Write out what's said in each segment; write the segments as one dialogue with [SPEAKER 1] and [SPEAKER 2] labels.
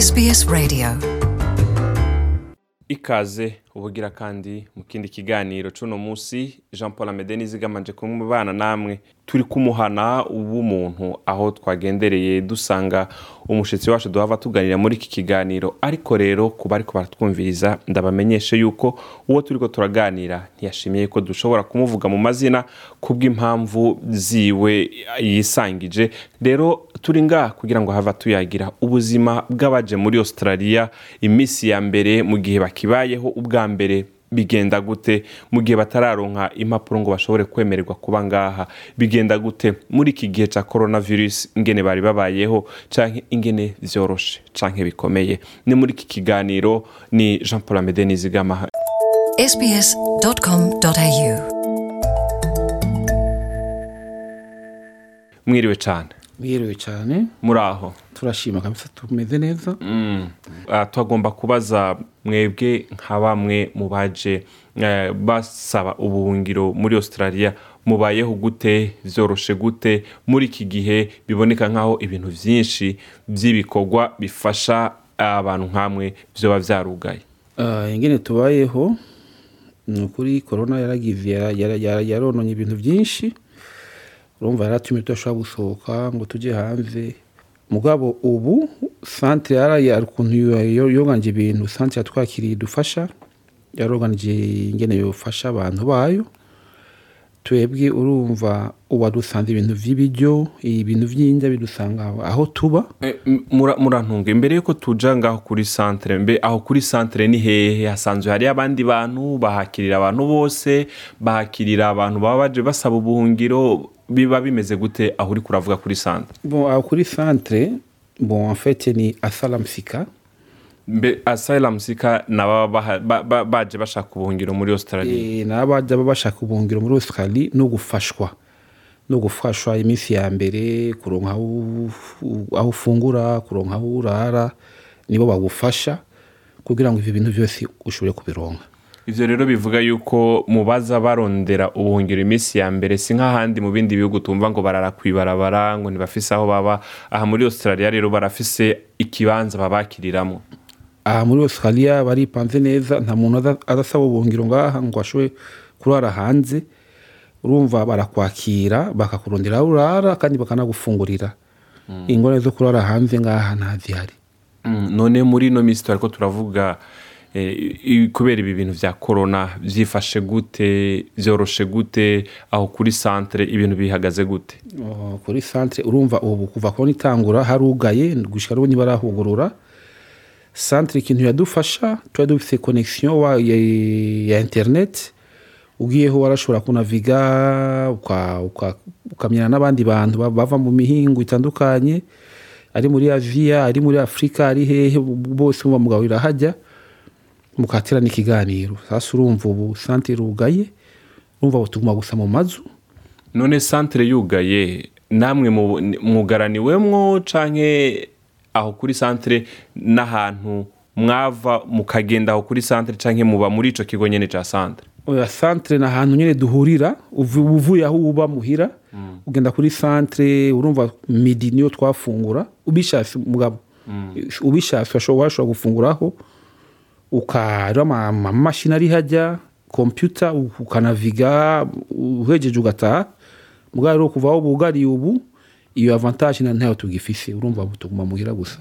[SPEAKER 1] SBS Radio.
[SPEAKER 2] Ikaze ubugira kandi mu kindi kiganiro c'uno musi jean paul amede nizigamanje kumubana namwe turi kumuhana w'umuntu aho twagendereye dusanga umushitsi wacu duhava tuganira muri iki kiganiro. Ariko rero kuba ariko baratwumviriza ndabamenyeshe yuko uwo turiko turaganira ntiyashimiye ko dushobora kumuvuga mu mazina kubw'impamvu ziwe yisangije. Rero turi ngaha kugira ngo hava tuyagira ubuzima bw'abaje muri australia iminsi ya mbere mu gihe bakibayeho ubwa mbere bigenda gute? Mu gihe batararonka impapuro ngo bashobore kwemererwa kuba ngaha bigenda gute? Muri iki gihe cya coronavirus ingene bari babayeho canke ingene vyoroshe canke bikomeye? Ni muri iki kiganiro ni jean paul amede nizigama mwiriwe cane.
[SPEAKER 3] Mwiriwe cyane.
[SPEAKER 2] Muri aho
[SPEAKER 3] turashima kabisa tumeze neza.
[SPEAKER 2] Ah, twagomba kubaza mwebwe nka bamwe mu baje eh, basaba ubuhungiro muri australia. Mubayeho gute? Vyoroshe gute? Muri iki gihe biboneka nk'aho ibintu vyinshi vy'ibikorwa bifasha abantu nk'amwe vyoba vyarugaye.
[SPEAKER 3] Ah, ingene tubayeho ni ukuri korona yaragize yara- yara- yara- yarononye ibintu byinshi urumva yaratumye tudashobora ngo tujye hanze. Mugabo ubu santere yaraye ukuntu yo- yoganje ibintu santere yatwakiriye idufasha yaroganije ingene yofasha abantu bayo. Twebwe urumva ubu dusanze ibintu vy'ibiryo ibintu vy'indya bidusanga aho- tuba.
[SPEAKER 2] Eh, murantunga. Imbere yuko tuja ngaho kuri centre mbe aho kuri centre ni hehe? Hasanzwe hari abandi bantu bahakirira abantu bose bahakirira abantu baba baje basaba ubuhungiro. Biba bimeze gute aho uri kuravuga kuri
[SPEAKER 3] bon aho kuri centre bon fait ni asalamsika
[SPEAKER 2] mbe asylum sika nababa baha- ba- ba- baje bashaka ubuhungiro muri australia.
[SPEAKER 3] E, n'abajya baba bashaka ubuhungiro muri australie no gufashwa. No gufashwa iminsi ya mbere kuronka aho ufungura kuronka aho urara nibo bagufasha kugira ngo ivyo bintu byose ushobore kubironka.
[SPEAKER 2] Ivyo rero bivuga yuko mubaza barondera ubuhungiro iminsi ya mbere si nk'ahandi mu bindi bihugu tumva ngo barara kwibarabara ngo ntibafise aho baba. Aha muri australia rero barafise ikibanza babakiriramwo
[SPEAKER 3] aha muri australia baripanze neza nta muntu azasaba ubuhungiro ngaha ngo ashobore kurara hanze urumva barakwakira bakakurondera aho urara kandi bakanagufungurira. Ingorane zo kurara hanze ngaha ntazihari
[SPEAKER 2] Mm, none muri ino minsi turariko turavuga eh, i- kubera ibi bintu vya corona vyifashe gute vyoroshe gute aho kuri centre ibintu bihagaze gute?
[SPEAKER 3] Oh, kuri centre urumva ubu kuva kubona itangura harugaye gushika n'ubu ntibarahugurura. Centre ikintu yadufasha tuba dufise connexion wa, ya, internet ugiyeho warashobora kunaviga uka- uka- ukamenyana n'abandi bantu ba- bava mu mihingo itandukanye ari muri aziya ari muri afurika ari hehe bose muba mugahurira hajya mukaterana ikiganiro sasa urumva ubu centre irugaye urumva tuguma gusa mu mazu.
[SPEAKER 2] None centre yugaye namwe mu- mugaraniwemwo canke aho kuri centre n'ahantu mwava mukagenda aho kuri centre canke muba muri ico kigo nyene ca centre?
[SPEAKER 3] Oya centre ni ahantu nyine duhurira uvu- uvuye aho uba muhira ugenda kuri centre urumva midi niyo twafungura ubishatse mugabo ubishatse washobora washobora gufunguraho ukareba ama- amamashini ari hajya kompiyuta ukanaviga uhejeje ugataha mugabo rero kuva aho bugariye ubu iyo avantage na ntayo tugifise urumva tuguma muhira gusa.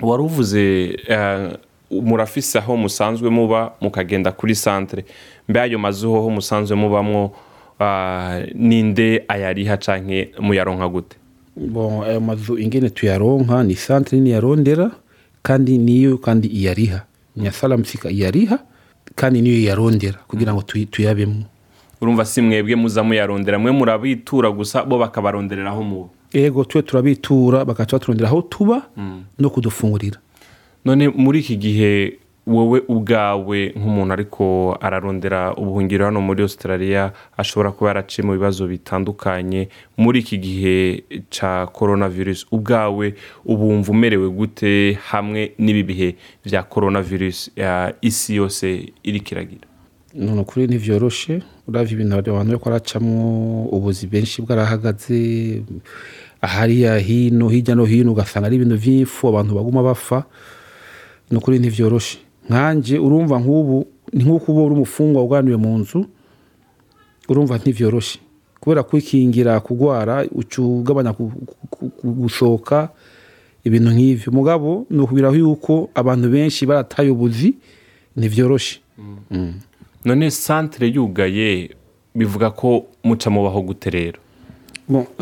[SPEAKER 2] Wari uvuze eh, murafise aho musanzwe muba mukagenda kuri centre. Mbe ayo mazu hoho musanzwe mubamwo ah, ninde ayariha canke muyaronka gute?
[SPEAKER 3] Ayo mazu ingene tuyaronka ni centre nini yarondera kandi niyo kandi iyariha. Ni ya salamsika iyariha kandi niyo yarondera kugira ngo tuyabemo.
[SPEAKER 2] Urumva si mwebwe muza muyarondera mwe murabitura gusa bo bakabarondereraho muba
[SPEAKER 3] ego twe turabitura bakaca baturondera aho tuba no kudufungurira.
[SPEAKER 2] None muri iki gihe wowe ubwawe nk'umuntu ariko ararondera ubuhungiro hano muri australia ashobora kuba yaraciye mu bibazo bitandukanye muri iki gihe ca coronavirus. Ubwawe ubumva umerewe gute hamwe n'ibi bihe vya coronavirus ya isi yose iriko iragira?
[SPEAKER 3] None ukuri ntivyoroshe uravye ibintu abantu bariko baracamwo ubuzi benshi bwarahagaze. Ahariya hino hirya no hino ugasanga ari ibintu vy'ifu abantu baguma bapfa. Ni ukuri ntivyoroshe nkanje urumva nk'ubu ni nk'uko uba uri umufungwa uganiwe mu nzu urumva ntivyoroshe. Kubera kwikingira kugwara ugabanya gusohoka ibintu nk'ivyo. Mugabo ni ukubiraho yuko abantu benshi barataye ubuzi ntivyoroshe.
[SPEAKER 2] None santere yugaye bivuga ko muca mubaho gute rero.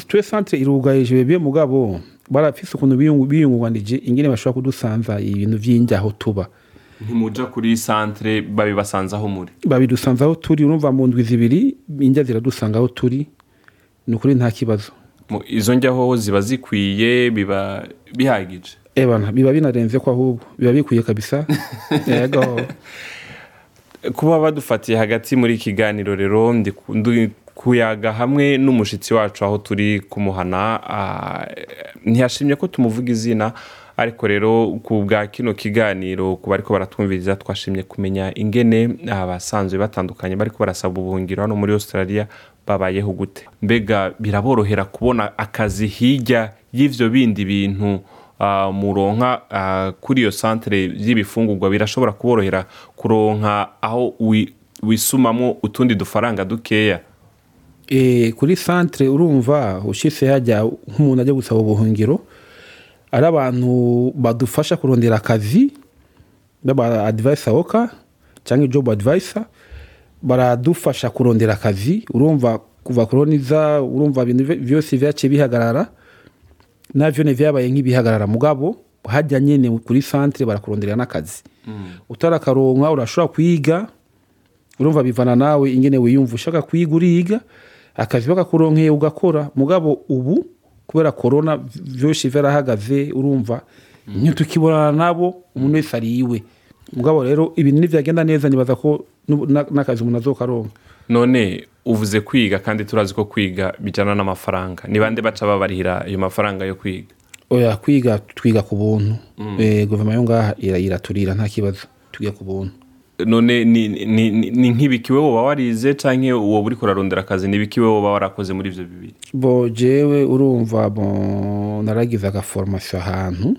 [SPEAKER 3] Twe centre irugaye jebebe mugabo barafise ukuntu biyungu- biyungunganije ingene bashobora kudusanza ibintu vy'injyaho tuba.
[SPEAKER 2] Ntimuja kuri santere babibasanze aho muri.
[SPEAKER 3] Babidusanze aho turi urumva mu ndwi zibiri injya ziradusanga aho turi ni ukuri nta kibazo.
[SPEAKER 2] Izo njyaho ziba zikwiye biba bihagije.
[SPEAKER 3] Ebana biba binarenze ko ahubwo. Biba bikwiye kabisa. Yego
[SPEAKER 2] kuba badufatiye hagati muri kiganiro rero kuyaga hamwe n'umushitsi wacu aho turi kumuhana ah, ntiyashimye ko tumuvuga izina ariko rero ku bwa kino kiganiro ku bariko baratwumviriza twashimye kumenya ingene abasanzwe batandukanye bariko barasaba ubuhungiro hano muri australia babayeho gute. Mbega biraborohera kubona akazi hirya y'ivyo bindi bintu ah, muronka ah, kuri iyo santere y'ibifungurwa. Birashobora kuborohera kuronka aho wi- wisumamwo utundi dufaranga dukeya.
[SPEAKER 3] E, kuri centre urumva ushitse hajya nk'umuntu ajya gusaba ubuhungiro ari abantu badufasha kurondera akazi baba advisor oka cyangwa job advisor baradufasha kurondera akazi urumva kuva koroniza urumva ibintu vyose vyaciye bihagarara navyo ne vyabaye nk'ibihagarara mugabo hajya nyene kuri centre barakurondera n'akazi. Utarakaronka urashobora kwiga urumva bivana nawe ingene wiyumva ushaka kwiga uriga akazi bakakuronkeye ugakora. Mugabo ubu kubera korona vyose vyarahagaze urumva. Ntitukibonana nabo umuntu wese ari iwe. Mugabo rero ibintu nivyagenda neza nibaza ko n'akazi umuntu azokaronka
[SPEAKER 2] none uvuze kwiga kandi turazi ko kwiga bijana n'amafaranga. Bande baca babarihira ayo mafaranga yo kwiga?
[SPEAKER 3] Oya kwiga twiga ku buntu. Eh, guverinoma yo ngaha ira- iraturira nta kibazo. Twiga ku buntu.
[SPEAKER 2] None ni, ni, ni, ni nk'ibiki wowe woba warize canke uwo buriko urarondera akazi ni ibiki wowe woba warakoze muri ivyo bibiri?
[SPEAKER 3] Bo jewe urumva naragize agaforomasiyo ahantu.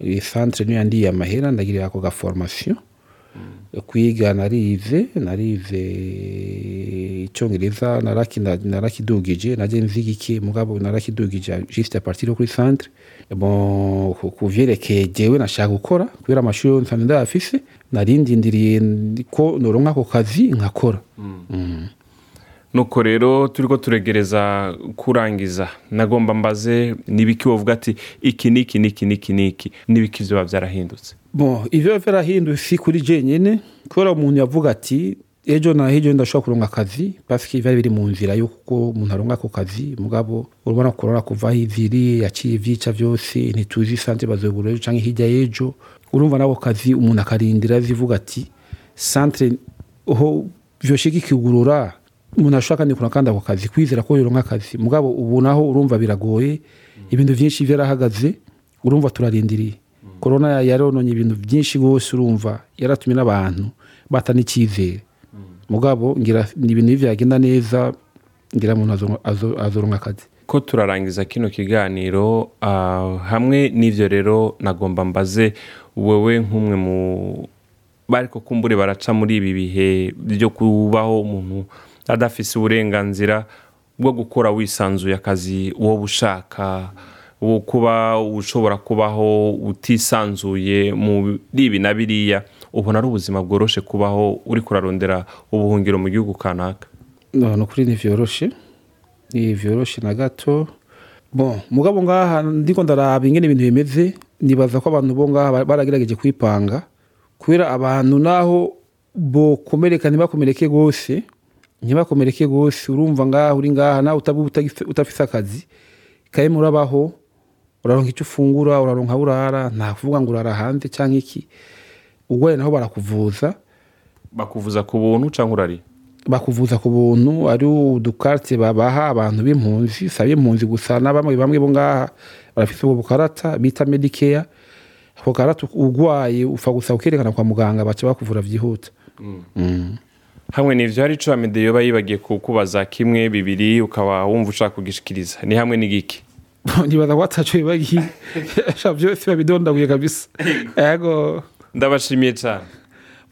[SPEAKER 3] Iyi centre niyo yandiye amahera ndagirira ako gaforomasiyo kwiga narize narize icyongereza naraki- narakidugije naje nziga iki mugabo narakidugije juste a partir kuri centre. Bon ku- vyerekeye jewe nashaka gukora kubera amashuri yo nsanzwe ndayafise narindindiriye ko noronka ako kazi nkakora.
[SPEAKER 2] Nuko rero turiko turegereza kurangiza. Nagomba mbaze nibiki wovuga ati iki niki niki niki niki? Nibiki vyoba vyarahindutse.
[SPEAKER 3] Bon ivyo vyarahinduye si kuri jenyene kubera umuntu yavuga ati ejo na ejo ndashobora kuronka akazi. Paske vyari biri mu nzira yuko umuntu aronka ako kazi. Mugabo urabona korona kuva aho iviri yaciye ivyica vyose ntituzi sante bazobura ejo canke hirya y'ejo. Urumva nako kazi umuntu akarindira zivuga ati centre ho vyoshika ikigurura. Umuntu ashobora kandi kuronka kandi ako kazi kwizera ko yoronka akazi. Mugabo ubu naho urumva biragoye ibintu vyinshi vyarahagaze urumva turarindiriye. Korona yarononye ibintu byinshi rwose urumva yaratumye n'abantu bata n'icyizere mugabo ngira ni ibintu byagenda neza ngira umuntu azo- azo- azoronka akazi.
[SPEAKER 2] Ko turarangiza kino kiganiro ah, hamwe n'ivyo rero nagomba mbaze wewe nk'umwe mu bariko kumbure baraca muri ibi bihe byo kubaho umuntu adafise uburenganzira bwo gukora wisanzuye akazi wowe ushaka wo kuba ushobora kubaho utisanzuye muri ibi na biriya ubona ari ubuzima bworoshe kubaho uri kurarondera ubuhungiro mu gihugu kanaka.
[SPEAKER 3] Ni ukuri ntivyoroshe ntivyoroshe na gato. Mugabo ngaha ndiko ndaraba ingene ibintu bimeze nibaza ko abantu bo ngaha ba- baragerageje kwipanga kubera abantu naho bokomereka ntibakomereke rwose. Ntibakomereke rwose urumva ngaha uri ngaha nawe utafise akazi. Kaye murabaho uraronka icyo ufungura uraronka aho urara nta kuvuga ngo urara hanze cyangwa iki? Urwaye naho barakuvuza.
[SPEAKER 2] Bakuvuza ku buntu cyangwa urari?
[SPEAKER 3] Bakuvuza ku buntu ari udukarite babaha abantu b'impunzi si ab'impunzi gusa na bamwe bamwe bo ngaha barafite ubwo bukarata bita medikeya ako karata urwaye upfa gusa ukerekana kwa muganga baca bakuvura byihuta.
[SPEAKER 2] Hamwe n'ivyo hari ico amede yoba yibagiye kukubaza kimwe bibiri ukaba wumva ushaka kugishikiriza. Ni hamwe n'igiki?
[SPEAKER 3] Nibaza ko ataco bibagiye sha byose babidondaguye kabisa. Yego.
[SPEAKER 2] Ndabashimiye cyane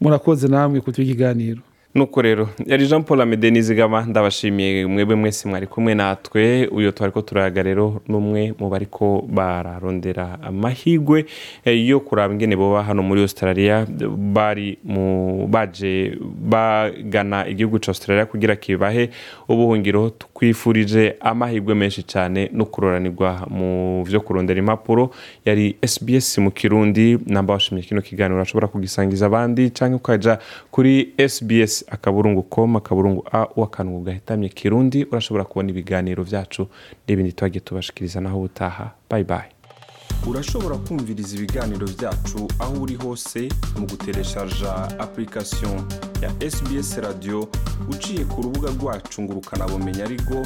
[SPEAKER 3] murakoze namwe kutuha ikiganiro
[SPEAKER 2] nuko rero. Yari jean paul amede nizigama. Ndabashimiye mwebwe mwese mwari kumwe natwe. Uyu twari ko turayaga rero n'umwe mu bari ko bararondera amahirwe eh, yo kuraba ingene boba hano muri australia. Bari mu baje bagana igihugu cya australia kugira kibahe ubuhungiro. Twifurije amahirwe menshi cyane no kuroranirwa mu byo kurondera impapuro. Yari sbs mu kirundi. Namba washimye kino kiganiro. Urashobora kugisangiza abandi cyangwa ukaja kuri sbs akaburungu com akaburungu a w'akantu gahitamye kirundi urashobora kubona ibiganiro byacu n'ibindi twagiye tubashikiriza naho ubutaha. Bye bye. Urashobora kumviriza ibiganiro byacu aho uri hose mu gutereshaja application ya sbs radio uciye ku rubuga rwacu ngo ukanabumenya ariko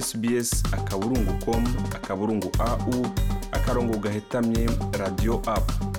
[SPEAKER 2] sbs akaburungu com akaburungu au akarongo gahetamye radio app.